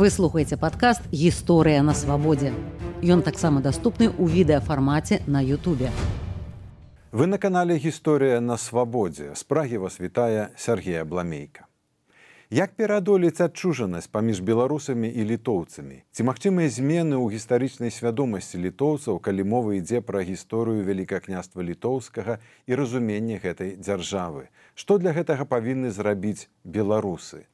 Вы слухаеце падкаст гісторыя на свабодзе. Ён таксама даступны ў відэафармаце на Ютубе. Вы на канале гісторыя на свабодзе з прагі вас вітае Сергея Бламейка. Як пераадолець адчужанасць паміж беларусамі і літоўцамі? Ці магчымыя змены ў гістарычнай свядомасці літоўцаў, калі мова ідзе пра гісторыю вялікакняства літоўскага і разуменне гэтай дзяржавы? Што для гэтага павінны зрабіць беларусы?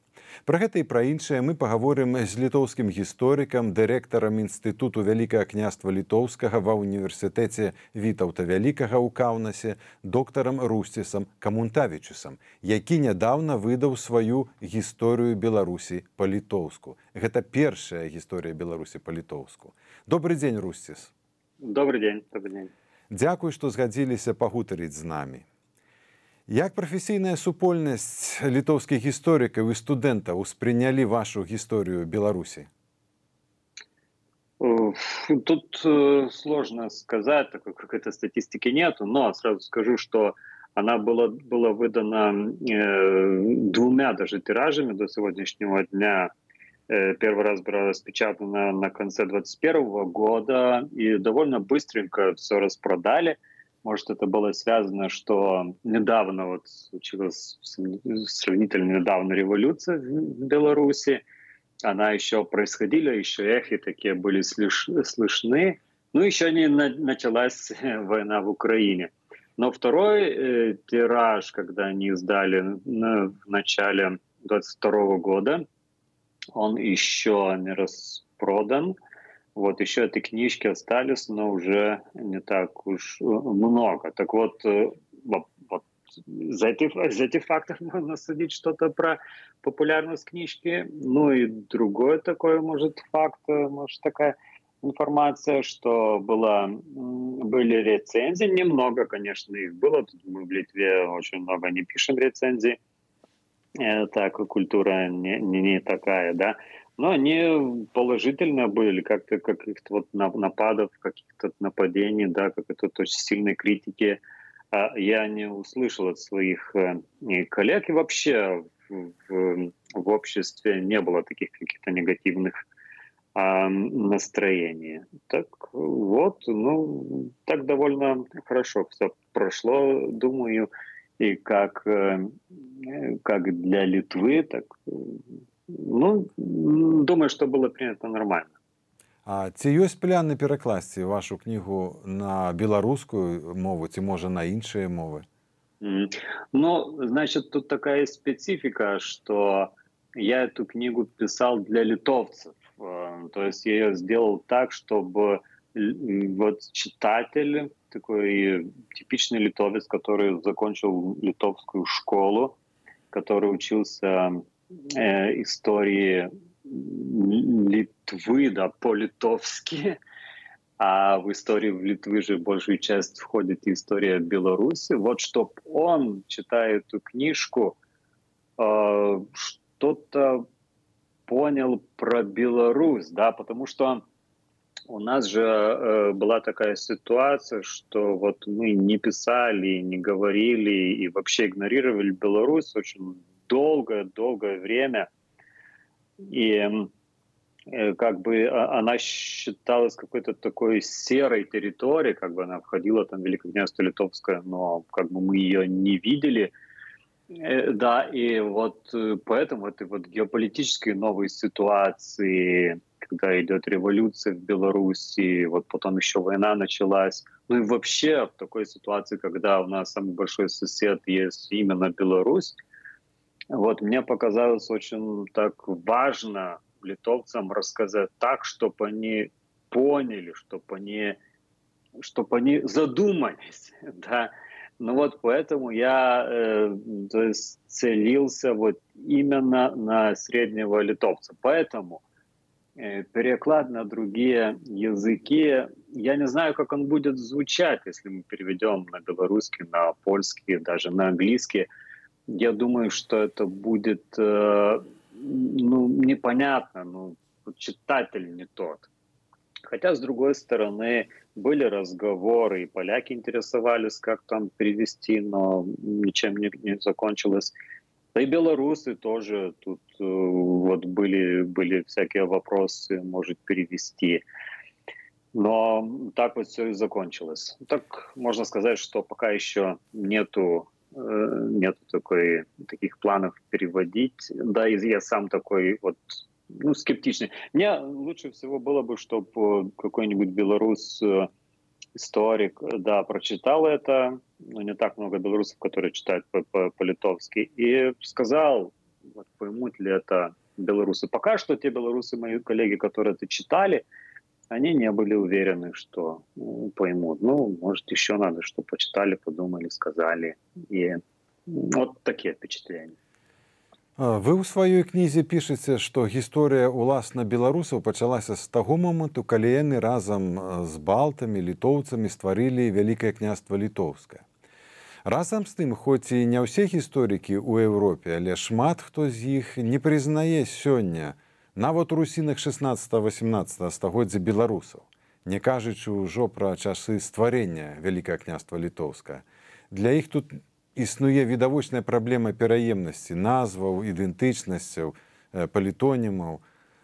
Пра гэта і пра іншае мы пагаворым з літоўскім гісторыкам, дырэктарам інстытуту вялікага княства літоўскага ва ўніверсітэце вітаўта вялікага ў каўнасе, доктарам русцісам камунтавічусам, які нядаўна выдаў сваю гісторыю беларусі па-літоўску. Гэта першая гісторыя беларусі па-літоўску. Добры дзень русціс. Добрый дзень, добрый дзень. Дзякуй, што згадзіліся пагутарыць з намі. Як прафесійная супольнасць літоўскіх гісторыкаў і студэнтаў успрынялі вашу гісторыю Беларусі? Тут э, сложно сказать, такой какой-то статистики нету, но сразу скажу, что она была, была выдана э, двумя даже тиражами до сегодняшнего дня. Э, первый раз была распечатана на конце 2021 года, и довольно быстренько все распродали. Может, это было связано, что недавно вот случилась сравнительно недавно революция в Беларуси. Она еще происходила, еще эхи такие были слышны. Ну, еще не началась война в Украине. Но второй э, тираж, когда они издали на, в начале 22 года, он еще не распродан. Вот еще этой книжки остались, но уже не так уж э, много. Так вот, э, вот за, эти, за эти факты можно судить что-то про популярность книжки. Ну и другой такой, может, факт, э, может, такая информация, что была, были рецензии, немного, конечно, их было. Мы в Литве очень много не пишем рецензий. Так, культура не, не, не такая, да. Но они положительные были, как-то каких-то вот нападов, каких-то нападений, да, как-то очень сильной критики а, я не услышал от своих э, коллег и вообще в, в обществе не было таких каких-то негативных а, настроений. Так вот, ну, так довольно хорошо все прошло, думаю, и как, э, как для Литвы, так Ну, думаю, што было прынята нармальна. А ці ёсць пляны перакласці вашу кнігу на беларускую мову ці можа на іншыя мовы? Mm. Ну, значит, тут такая специфика, что я эту книгу писал для литовцев. Э, то есть я ее сделал так, чтобы вот читатель, такой типичный литовец, который закончил литовскую школу, который учился э, истории Литвы, да, по-литовски, а в историю Литвы же большую часть входит история Беларуси. Вот чтоб он, читая эту книжку, э, что-то понял про Беларусь, да, потому что у нас же э, была такая ситуация, что вот мы не писали, не говорили и вообще игнорировали Беларусь очень долгое-долгое время. И э, как бы а, она считалась какой-то такой серой территорией, как бы она входила там в Великокняжество Литовское, но как бы мы ее не видели. Э, да, и вот э, поэтому этой вот геополитической новой ситуации, когда идет революция в Беларуси, вот потом еще война началась, ну и вообще в такой ситуации, когда у нас самый большой сосед есть именно Беларусь, вот мне показалось очень так важно литовцам рассказать так, чтобы они поняли, чтобы они, чтобы они задумались, да. Ну вот поэтому я э, то есть целился вот именно на среднего литовца. Поэтому э, переклад на другие языки, я не знаю, как он будет звучать, если мы переведем на белорусский, на польский, даже на английский я думаю, что это будет э, ну, непонятно, ну, читатель не тот. Хотя, с другой стороны, были разговоры, и поляки интересовались, как там перевести, но ничем не, не закончилось. Да и белорусы тоже тут э, вот были, были всякие вопросы, может перевести. Но так вот все и закончилось. Так можно сказать, что пока еще нету нет такой, таких планов переводить. Да, и я сам такой вот ну, скептичный. Мне лучше всего было бы, чтобы какой-нибудь белорус э, историк, да, прочитал это, но не так много белорусов, которые читают по-литовски, и сказал, вот, поймут ли это белорусы. Пока что те белорусы, мои коллеги, которые это читали, они не были уверены, что ну, поймут. Ну, может, еще надо, чтобы почитали, подумали, сказали. И вот такие впечатления. Вы ў сваёй кнізе пішаце, што гісторыя ўласна беларусаў пачалася з таго моманту, калі яны разам з балтамі, літоўцамі стварылі вялікае княства літоўскае. Разам з тым, хоць і не ўсе гісторыкі ў Еўропе, але шмат хто з іх не прызнае сёння нават у русінах 16-18 стагоддзя беларусаў, не кажучы ўжо пра часы стварэння вялікае княства літоўскае. Для іх тут існуе відавочная праблема пераемнасці назваў ідэнтычнасцяў палітонімаў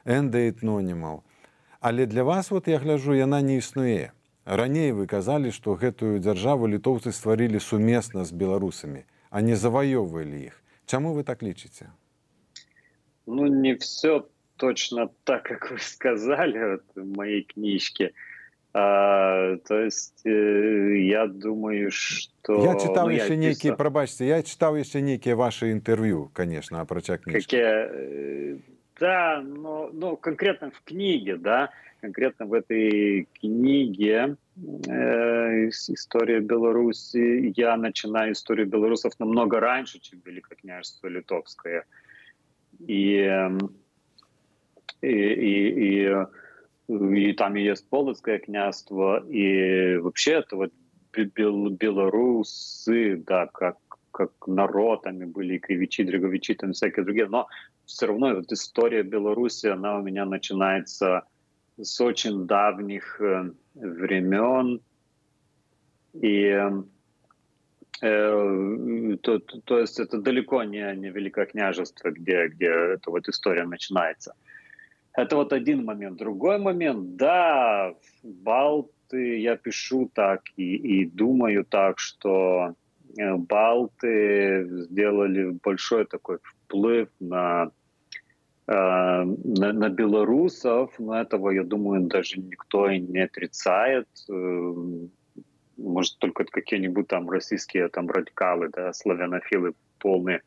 эндаэтнонімаў але для вас вот я гляжу яна не існуе. Раней вы казалі што гэтую дзяржаву літоўцы стварылі сумесна з беларусамі а не заваёўвалі іх. Чаму вы так лічыце? Ну не все точно так как вы сказали вот, в моей книжке а, то есть э, я думаю, что... Я читал ну, еще я некие, писал... пробачьте, я читал еще некие ваши интервью, конечно, о проча книжки. Какие... Э, да, но, но конкретно в книге, да, конкретно в этой книге э, «История Беларуси» я начинаю историю белорусов намного раньше, чем Великое княжество Литовское. И, и, и, и и там и есть Полоцкое княжество, и вообще это вот белорусы, да, как, как народами были, и кривичи, дреговичи, там всякие другие, но все равно вот история Беларуси, она у меня начинается с очень давних э, времен, и э, то, то есть это далеко не, не Великое княжество, где, где эта вот история начинается. Это вот один момент. Другой момент, да, Балты, я пишу так и, и думаю так, что э, Балты сделали большой такой вплыв на, э, на, на белорусов, но этого, я думаю, даже никто и не отрицает. Э, может, только какие-нибудь там российские там радикалы, да, славянофилы полные.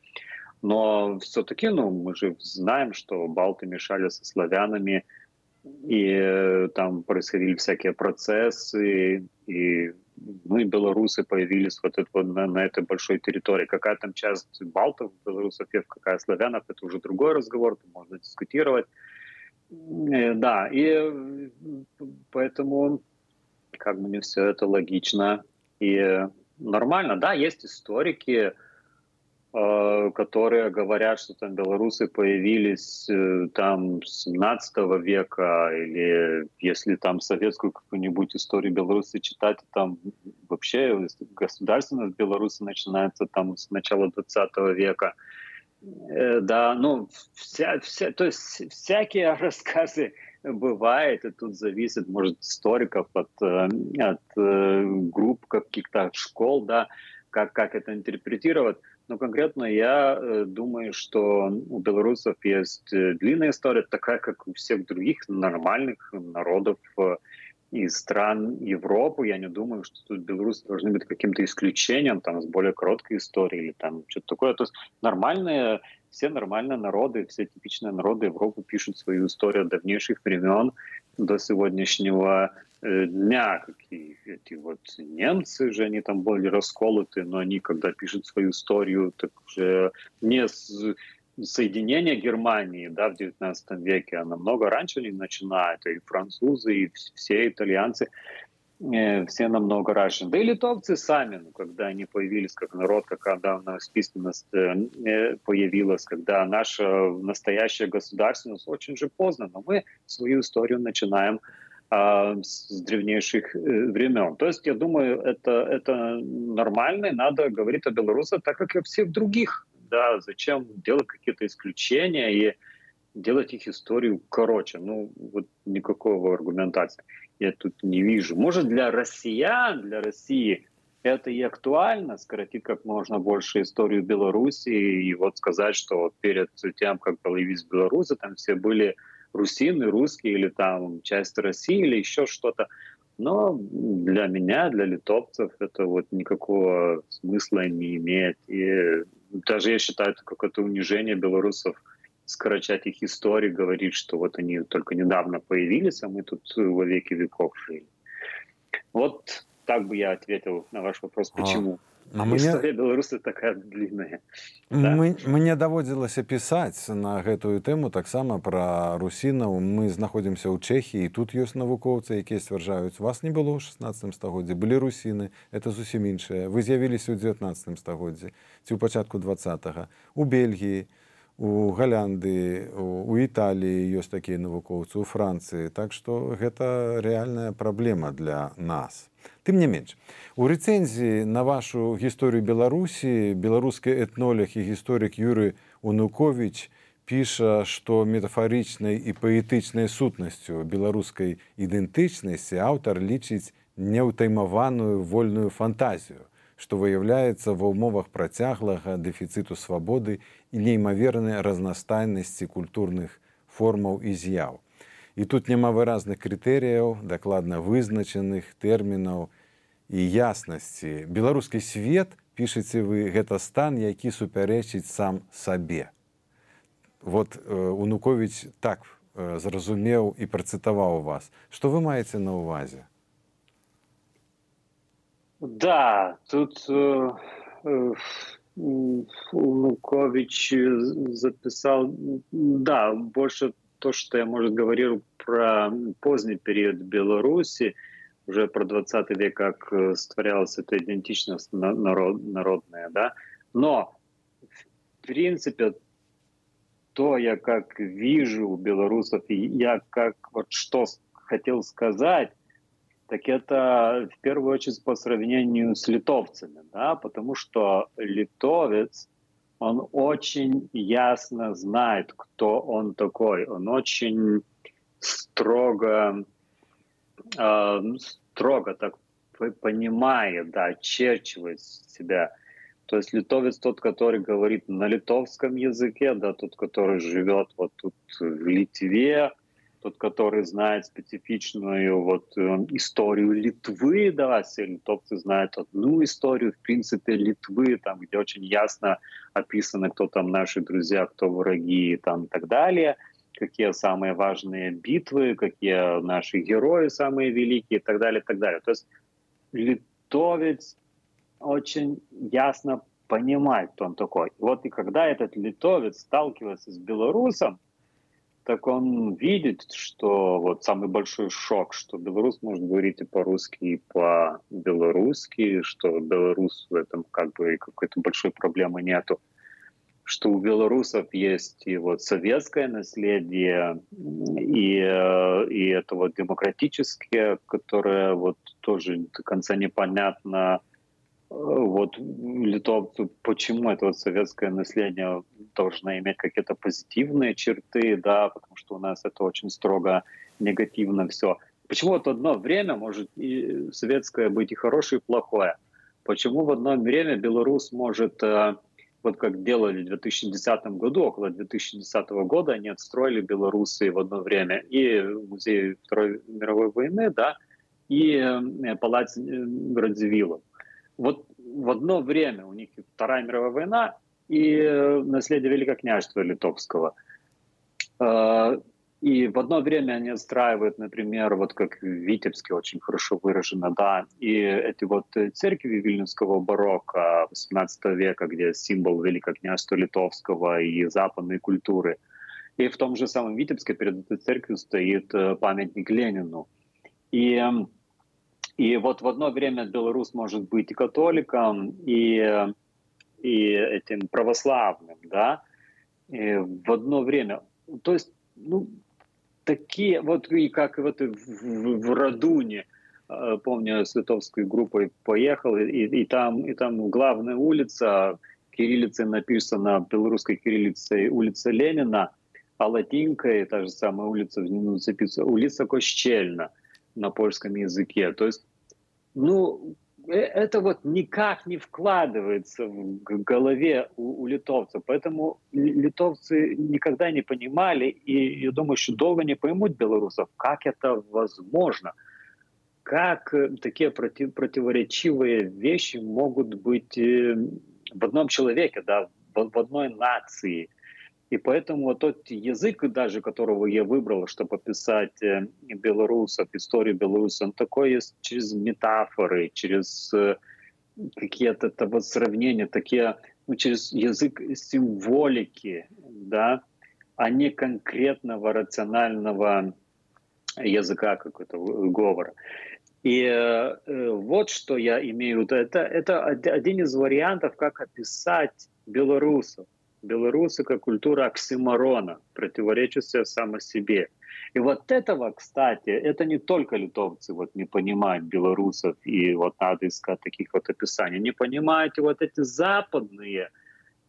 Но все-таки, ну, мы же знаем, что балты мешали со славянами, и э, там происходили всякие процессы, и мы, белорусы, появились вот это, вот на, на этой большой территории. Какая там часть балтов, белорусов, какая славянов, это уже другой разговор, можно дискутировать. Э, да, и э, поэтому как бы не все это логично и нормально. Да, есть историки, которые говорят, что там белорусы появились э, там с 17 века, или если там советскую какую-нибудь историю Беларуси читать, там вообще государственность Беларуси начинается там с начала 20 века. Э, да, ну, вся, вся, то есть всякие рассказы бывает, и тут зависит, может, историков от, от групп каких-то школ, да, как, как это интерпретировать. Но конкретно я э, думаю, что у белорусов есть э, длинная история, такая, как у всех других нормальных народов э, из стран Европы. Я не думаю, что тут белорусы должны быть каким-то исключением, там, с более короткой историей или там что-то такое. То есть нормальные, все нормальные народы, все типичные народы Европы пишут свою историю давнейших времен до сегодняшнего Э, дня, какие эти вот немцы же, они там были расколоты, но они, когда пишут свою историю, так уже не с соединения Германии да, в XIX веке, а намного раньше они начинают, и французы, и все итальянцы, все намного раньше. Да и литовцы сами, ну, когда они появились как народ, когда наша письменность э, появилась, когда наша настоящая государственность очень же поздно, но мы свою историю начинаем с древнейших э, времен. То есть, я думаю, это, это нормально, и надо говорить о белорусах так, как и о всех других да, зачем делать какие-то исключения и делать их историю короче. Ну, вот никакого аргументации я тут не вижу. Может, для россиян, для России это и актуально, скоротить как можно больше историю Беларуси и вот сказать, что перед тем, как появились белорусы, там все были русины, русские или там часть России или еще что-то. Но для меня, для литовцев это вот никакого смысла не имеет. И даже я считаю, это какое-то унижение белорусов скорочать их истории, говорить, что вот они только недавно появились, а мы тут во веки веков жили. Вот так бы я ответил на ваш вопрос, почему. А, а История мне... беларусы такая длинная. Да? Мы, мне даводзілася пісаць на гэтую тэму таксама пра русінаў мы знаходзімся ў чэхі і тут ёсць навукоўцы якія сцвярджаюць вас не было ў 16 стагоддзі былі русіны это зусім іншае вы з'явіліся ў 19 стагоддзі ці ў пачатку два у бельгіі у галянды у італіі ёсць такія навукоўцы у францыі. Так што гэта рэальная праблема для нас. Тым не менш у рэцэнзіі на вашу гісторыю беларусі беларускі этнолог і гісторык юры унукович піша што метафарычнай і паэтычнай сутнасцю беларускай ідэнтычнасці аўтар лічыць неўтаймаваную вольную фантазію што выяўляецца ва ўмовах працяглага дэфіцыту свабоды і неймавернай разнастайнасці культурных формаў і з'яў. І тут няма выразных крытэрыяў, дакладна вызначаных тэрмінаў і яснасці. Беларускі свет пішаце вы гэта стан, які супярэчыць сам сабе. Вот э, унукович так э, зразумеў і працытаваў вас. Што вы маеце на ўвазе? Да, тут э, э, Лукович записал, да, больше то, что я, может, говорил про поздний период Беларуси, уже про 20 век, как э, створялась эта идентичность народ, народная, да. Но, в принципе, то я как вижу у белорусов, и я как вот что хотел сказать, так это в первую очередь по сравнению с литовцами, да, потому что литовец, он очень ясно знает, кто он такой, он очень строго, э, строго так понимает, да, очерчивает себя. То есть литовец тот, который говорит на литовском языке, да, тот, который живет вот тут в Литве, тот, который знает специфичную вот э, историю Литвы, да, литовцы знают одну историю, в принципе, Литвы, там, где очень ясно описано, кто там наши друзья, кто враги, там, и так далее, какие самые важные битвы, какие наши герои самые великие, и так далее, и так далее. То есть литовец очень ясно понимает, кто он такой. Вот и когда этот литовец сталкивается с белорусом, так он видит, что вот самый большой шок, что белорус может говорить и по-русски, и по-белорусски, что белорус в этом как бы какой-то большой проблемы нету, что у белорусов есть и вот советское наследие, и, и это вот демократическое, которое вот тоже до конца непонятно, вот литовцу, почему это вот советское наследие должно иметь какие-то позитивные черты, да, потому что у нас это очень строго негативно все. Почему вот одно время может и советское быть и хорошее, и плохое? Почему в одно время Беларусь может, э, вот как делали в 2010 году, около 2010 года, они отстроили белорусы в одно время и музей Второй мировой войны, да, и э, палац э, Радзивиллов вот в одно время у них Вторая мировая война и э, наследие Великокняжества Литовского. Э, и в одно время они отстраивают, например, вот как в Витебске очень хорошо выражено, да, и эти вот церкви Вильнюсского барокко 18 века, где символ Великокняжества Литовского и западной культуры. И в том же самом Витебске перед этой церковью стоит э, памятник Ленину. И эм, и вот в одно время Беларусь может быть и католиком, и, и этим православным, да, и в одно время. То есть, ну, такие, вот и как вот в, в, в Радуне, э, помню, с литовской группой поехал, и, и, там, и там главная улица, кириллицей написана белорусской кириллицей улица Ленина, а латинкой та же самая улица внизу записана улица Кощельна на польском языке. То есть, ну, э, это вот никак не вкладывается в голове у, у литовцев. Поэтому литовцы никогда не понимали, и я думаю, что долго не поймут белорусов, как это возможно. Как э, такие против, противоречивые вещи могут быть э, в одном человеке, да, в, в одной нации. И поэтому тот язык, даже которого я выбрал, чтобы описать э, белорусов, историю Беларуси, он такой есть через метафоры, через э, какие-то вот сравнения, такие, ну, через язык символики, да, а не конкретного рационального языка какой-то говора. И э, вот что я имею в виду. Это, это один из вариантов, как описать белорусов белорусы как культура оксиморона, противоречащая само себе. И вот этого, кстати, это не только литовцы вот не понимают белорусов, и вот надо искать таких вот описаний. Не понимаете вот эти западные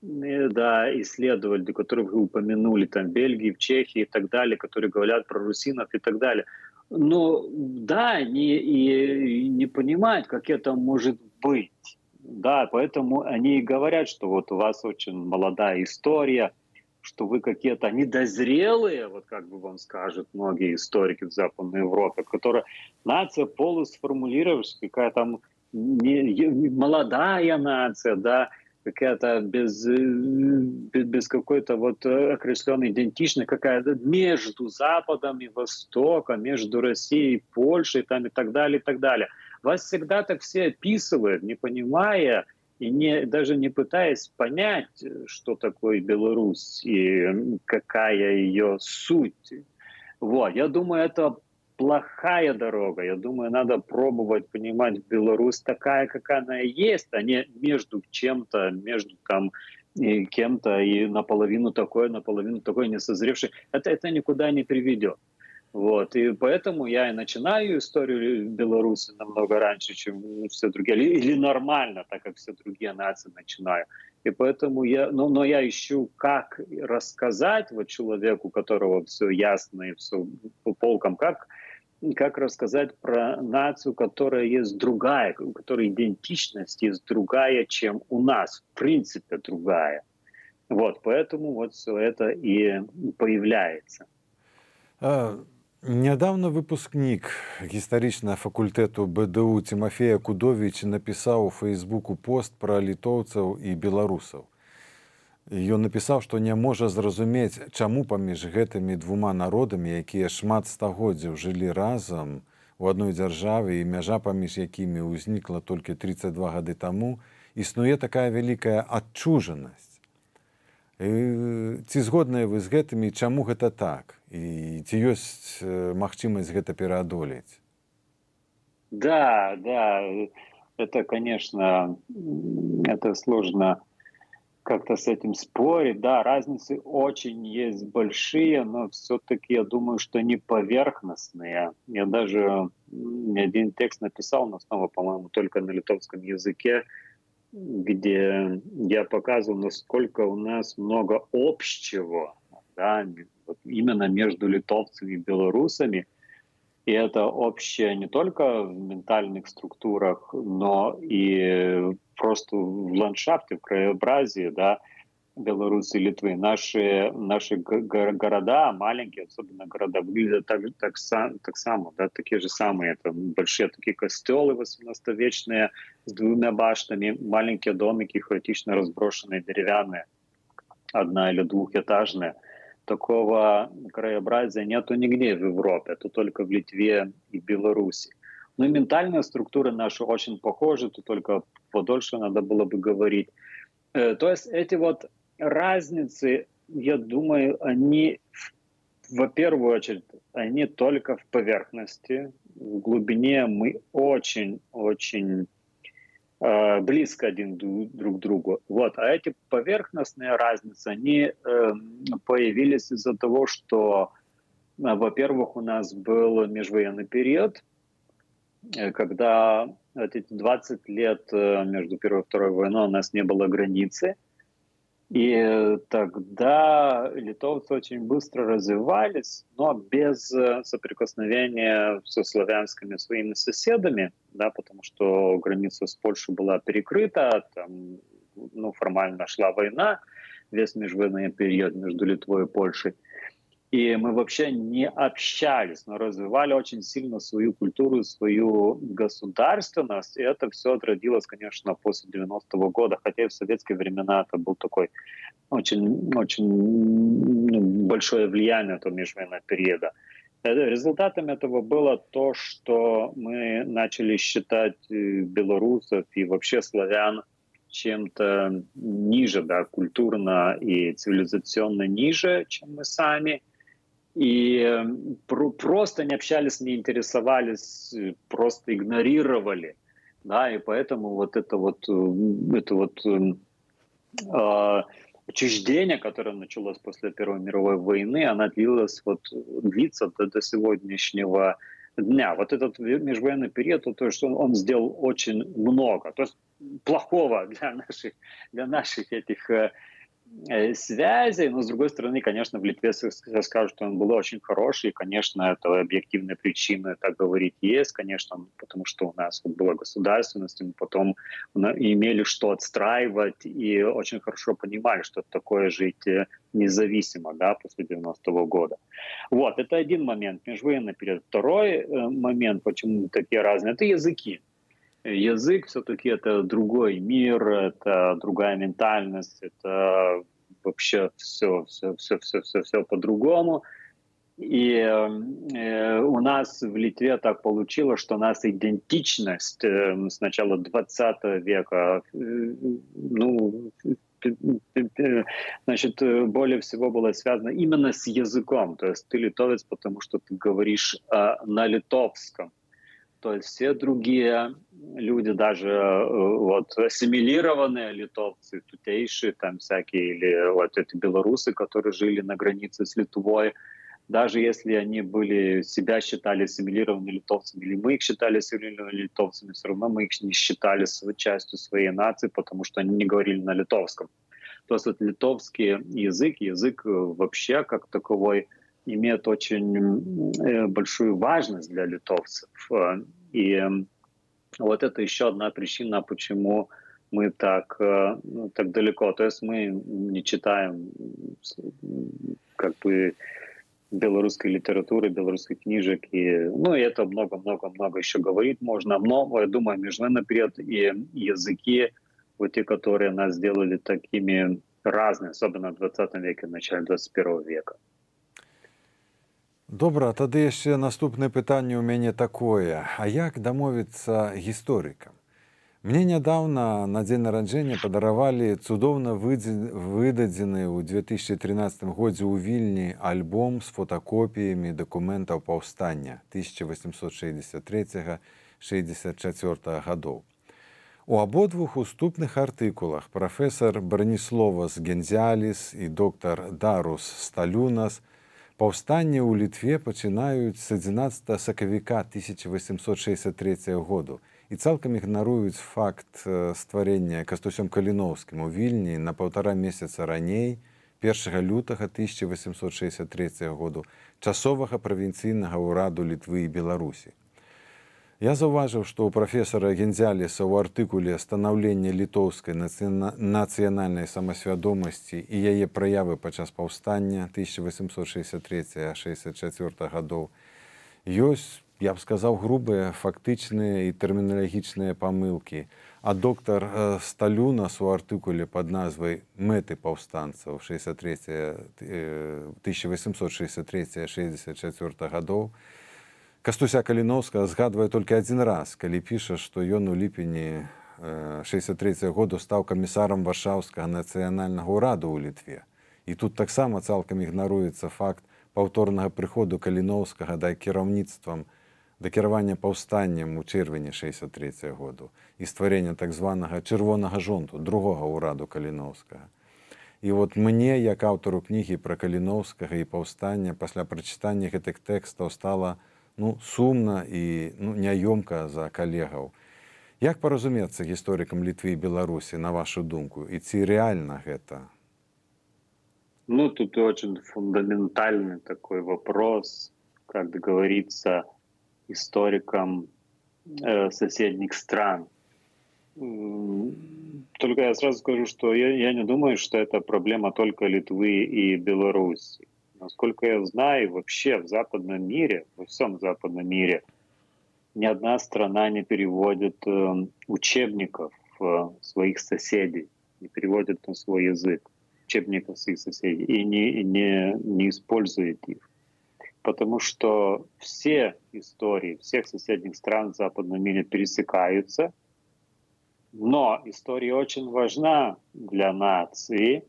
э, да, исследователи, которых вы упомянули, там, Бельгии, в Чехии и так далее, которые говорят про русинов и так далее. Но да, они и не понимают, как это может быть. Да, поэтому они и говорят, что вот у вас очень молодая история, что вы какие-то недозрелые, вот как бы вам скажут многие историки в Западной Европе, которая нация полусформулировалась, какая там не, молодая нация, да, какая-то без, без, без какой-то вот окресленной идентичности, какая-то между Западом и Востоком, между Россией и Польшей там, и так далее, и так далее – вас всегда так все описывают, не понимая и не, даже не пытаясь понять, что такое Беларусь и какая ее суть. Вот. Я думаю, это плохая дорога. Я думаю, надо пробовать понимать Беларусь такая, какая она есть, а не между чем-то, между там и кем-то и наполовину такое, наполовину такое несозревший. Это, это никуда не приведет. Вот, и поэтому я и начинаю историю Беларуси намного раньше, чем все другие, или, или нормально, так как все другие нации начинаю. И поэтому я, но, но я ищу, как рассказать вот человеку, у которого все ясно и все по полкам, как, как рассказать про нацию, которая есть другая, у которой идентичность есть другая, чем у нас, в принципе другая. Вот, поэтому вот все это и появляется. А, Нядаўна выпускнік гістарычнага факультэту БДУ Тимофея Кудович напісаў у фэйсбуку пост пра літоўцаў і беларусаў. Ён напісаў, што не можа зразумець, чаму паміж гэтымі двума народамі, якія шмат стагоддзяў жылі разам у адной дзяржаве і мяжа паміж якімі ўзнікла толькі 32 гады таму, існуе такая вялікая адчужанасць. Ці згодныя вы з гэтымі, чаму гэта так? І ці ёсць магчымасць гэта пераадолець? Да, да, это, конечно, это сложно как-то с этим спорить. Да, разницы очень есть большие, но все-таки я думаю, что они поверхностные. Я даже один текст написал, но снова, по-моему, только на литовском языке, где я показывал, насколько у нас много общего, да, вот именно между литовцами и белорусами. И это общее не только в ментальных структурах, но и просто в ландшафте, в краеобразии, да, Беларуси и Литвы. Наши, наши города, маленькие, особенно города, выглядят так, так, так само, да, такие же самые. Это большие такие костелы 18-вечные с двумя башнями, маленькие домики, хаотично разброшенные, деревянные, одна- или двухэтажные. Такого краеобразия нету нигде в Европе, это только в Литве и Беларуси. Но и ментальная структура наша очень похожа, тут только подольше надо было бы говорить. Э, то есть эти вот разницы, я думаю, они, во первую очередь, они только в поверхности. В глубине мы очень-очень э, близко один друг к другу. Вот. А эти поверхностные разницы, они э, появились из-за того, что, э, во-первых, у нас был межвоенный период, э, когда эти 20 лет э, между Первой и Второй войной у нас не было границы – И тогда литовцы очень быстро развивались, но без э, соприкосновения со славянскими своими соседами, да, потому что граница с Польшей была перекрыта, там ну, формально шла война, весь межвоенный период между Литвой и Польшей. И мы вообще не общались, но развивали очень сильно свою культуру, свою государственность. И это все отродилось, конечно, после 90-го года. Хотя и в советские времена это был такой очень, очень ну, большое влияние этого межвоенного периода. Э, результатом этого было то, что мы начали считать э, белорусов и вообще славян чем-то ниже, да, культурно и цивилизационно ниже, чем мы сами – и эм, про просто не общались, не интересовались, э, просто игнорировали, да, и поэтому вот это вот, э, это вот э, отчуждение, которое началось после Первой мировой войны, оно длилось вот, длится до, до сегодняшнего дня. Вот этот межвоенный период, то, что он, он сделал очень много, то есть плохого для наших, для наших этих Э, связей, но с другой стороны, конечно, в Литве скажут, что он был очень хороший, и, конечно, это объективная причина так говорить есть, конечно, потому что у нас вот была государственность, и мы потом имели что отстраивать, и очень хорошо понимали, что такое жить э, независимо, да, после 90-го года. Вот, это один момент, межвоенный период. Второй э, момент, почему такие разные, это языки язык все-таки это другой мир, это другая ментальность, это вообще все, все, все, все, все, все по-другому. И э, у нас в Литве так получилось, что у нас идентичность э, с начала 20 века, э, ну, значит, более всего была связана именно с языком. То есть ты литовец, потому что ты говоришь э, на литовском. То есть все другие люди, даже э, вот ассимилированные литовцы, тутейшие там всякие, или вот эти белорусы, которые жили на границе с Литвой, даже если они были, себя считали ассимилированными литовцами, или мы их считали ассимилированными литовцами, все равно мы их не считали частью своей нации, потому что они не говорили на литовском. То есть вот литовский язык, язык вообще как таковой – имеет очень э, большую важность для литовцев. Э, и вот это еще одна причина, почему мы так, э, ну, так далеко. То есть мы не читаем как бы белорусской литературы, белорусских книжек. И, ну, и это много-много-много еще говорить можно. Но, я думаю, международный период и языки, вот те, которые нас сделали такими разными, особенно в 20 веке, в начале 21 века. Добра, тады яшчэ наступнае пытанне ў мяне такое. А як дамовіцца гісторыкам? Мне нядаўна на дзень нараджэння падаравалі цудоўна выдадзены ў 2013 годзе ў вільні альбом з фотакопіямі дакументаў паўстання 1863 64 гадоў. У абодвух уступных артыкулах прафесор Браніслова з Гензяліс і доктар Дарус Сталюнас – Паўстанне ў літве пачынаюць з 11 сакавіка 1863 году і цалкам ігнаруюць факт стварення кастусём каліноўскім у вільні на паўтара месяца раней 1 лютага 1863 году часовага правінцыйнага ўраду літвы і беларусі Я заўважыў, што ў прафесара Гензяліса ў артыкуле станаўлення літоўскай нацыянальнай самасвядомасці і яе праявы падчас паўстання 1863-64 гадоў ёсць, я б сказаў грубыя фактычныя і тэрміналагічныя памылкі. А доктар Сталюнас у артыкуле пад назвай мэты паўстанцаў 1863 64 гадоў, Кастуся Каліноўска згадвае толькі адзін раз, калі піша, што ён у ліпені 63 году стаў камісарам варшаўскага нацыянальнага ўраду ў літве. І тут таксама цалкам ігнаруецца факт паўторнага прыходу каліноўскага да кіраўніцтвам да кіравання паўстаннем у чэрвені 63 году і стварення так званага чырвонага жонту другога ўраду каліноўскага. І вот мне як аўтару кнігі пра каліноўскага і паўстання пасля прачытання гэтых тэкстаў стала, ну, сумна і ну, няёмка за калегаў. Як паразумецца гісторыкам літвы і беларусі на вашу думку і ці рэальна гэта Ну, тут очень фундаментальный такой вопрос, как договориться историкам э, соседних стран. Только я сразу скажу, что я, я не думаю, что это проблема только Литвы и Беларуси. Насколько я знаю, вообще в западном мире, во всем западном мире, ни одна страна не переводит э, учебников э, своих соседей, не переводит на свой язык учебников своих соседей и не, не, не использует их. Потому что все истории всех соседних стран в западном мире пересекаются, но история очень важна для нации,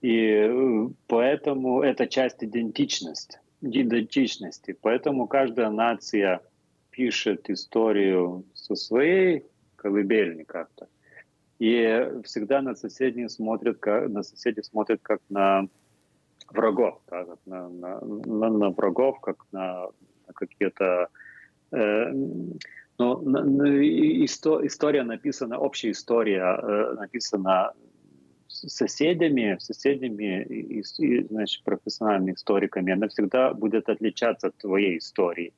и э, поэтому это часть идентичности. идентичности. Поэтому каждая нация пишет историю со своей колыбельни как-то. И всегда на соседей смотрят, как, на соседей смотрят как на врагов, да, как на, на, на, на врагов, как на, на какие-то... Э, ну, исто, история написана, общая история э, написана соседями, соседями и, и значит, профессиональными историками, она всегда будет отличаться от твоей истории.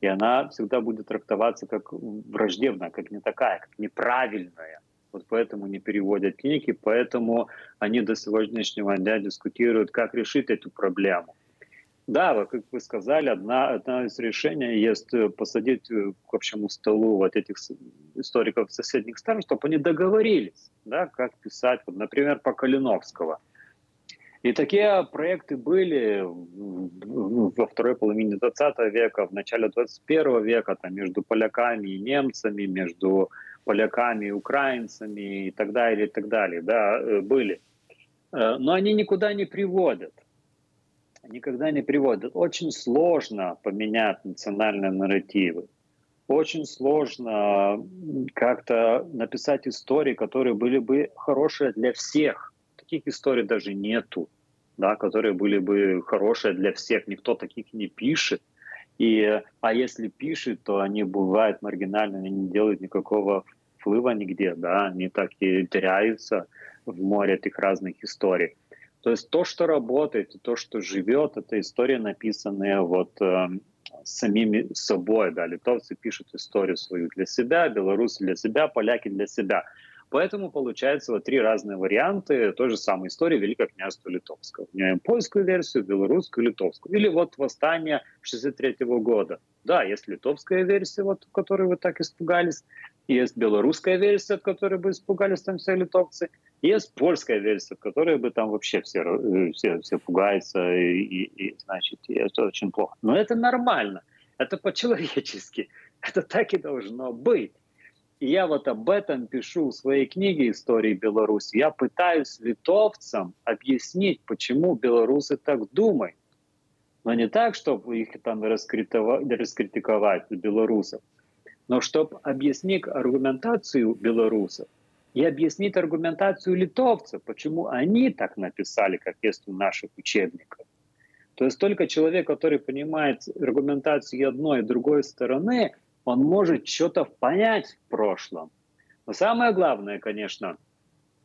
И она всегда будет трактоваться как враждебная, как не такая, как неправильная. Вот поэтому не переводят книги, поэтому они до сегодняшнего дня дискутируют, как решить эту проблему. Да, как вы сказали, одна, одна из решений есть э, посадить э, к общему столу вот этих историков соседних стран, чтобы они договорились, да, как писать, вот, например, по Калиновского. И такие проекты были во второй половине 20 века, в начале 21 века, там, между поляками и немцами, между поляками, украинцами и так далее, и так далее, да, э, были. Но они никуда не приводят. Никогда не приводят. Очень сложно поменять национальные нарративы. Очень сложно как-то написать истории, которые были бы хорошие для всех. Таких историй даже нету, да, которые были бы хорошие для всех. Никто таких не пишет. И, а если пишет, то они бывают маргинальными, не делают никакого вплыва нигде, да, они так и теряются в море этих разных историй. То есть то, что работает, то, что живет, это история, написанная вот э, самими собой, да, литовцы пишут историю свою для себя, белорусы для себя, поляки для себя. Поэтому получается вот три разные варианты той же самой истории Великого княжества Литовского. У меня польскую версию, белорусскую, литовскую. Или вот восстание 63 года. Да, есть литовская версия, вот, которой вы так испугались. Есть белорусская версия, от которой бы испугались там все литовцы. Есть польская версия, от которой бы там вообще все, э, все, все пугаются, и, и, и, значит, и это очень плохо. Но это нормально, это по-человечески, это так и должно быть. И я вот об этом пишу в своей книге «Истории Беларуси». Я пытаюсь литовцам объяснить, почему белорусы так думают. Но не так, чтобы их там раскритиковать, белорусов, но чтобы объяснить аргументацию белорусов и объяснить аргументацию литовцев, почему они так написали, как есть у наших учебников. То есть только человек, который понимает аргументацию одной и другой стороны, он может что-то понять в прошлом. Но самое главное, конечно,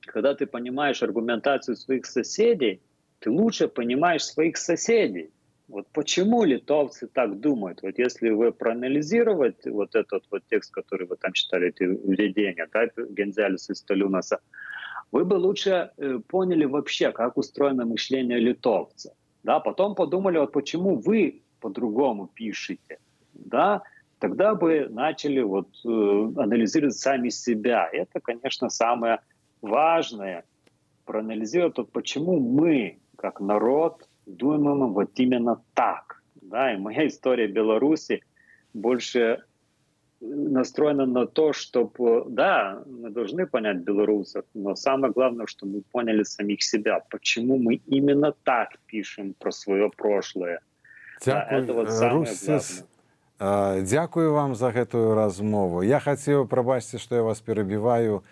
когда ты понимаешь аргументацию своих соседей, ты лучше понимаешь своих соседей. Вот почему литовцы так думают? Вот если вы проанализировать вот этот вот текст, который вы там читали, эти введения, да, Гензелеса и Сталюнаса, вы бы лучше э, поняли вообще, как устроено мышление литовца. Да, потом подумали, вот почему вы по-другому пишете, да, тогда бы начали вот э, анализировать сами себя. Это, конечно, самое важное, проанализировать, вот почему мы, как народ, думаем вот именно так. Да? И моя история Беларуси больше настроена на то, чтобы, да, мы должны понять белорусов, но самое главное, что мы поняли самих себя, почему мы именно так пишем про свое прошлое. Дякую, да, это вот самое главное. Дякую вам за гэтую размову. Я хацеў прабачце, што я вас перабіваю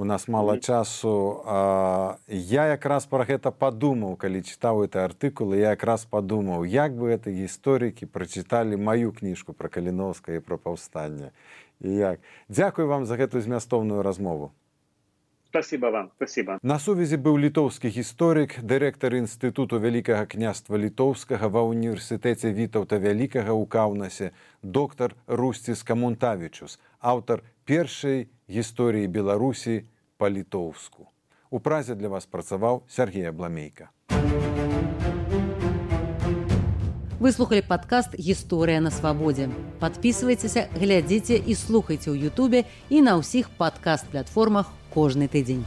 у нас мала часу. А, я якраз про гэта падумаў калі чытаў это артыкулы я якраз падумаў як бы это гісторыкі прачыталі маю кніжку про каліновска і про паўстанне. І як. Дзякую вам за гэтую змястоўную размову Спасибо вам, спасибо. На сувязі быў літоўскі гісторык, дырэктар інстытуту вялікага княства літоўскага ва ўніверсітэце вітаўта вялікага ў каўнасе, доктар Русціс Камунтавічус, аўтар першай гісторыі Беларусі па-літоўску. У празе для вас працаваў Сергей Абламейка. Слухали падкаст гісторыя на свабодзе. Падпісвайцеся, глядзіце і слухайце ў Ютубе і на ўсіх падкаст-платформах кожны тыдзень.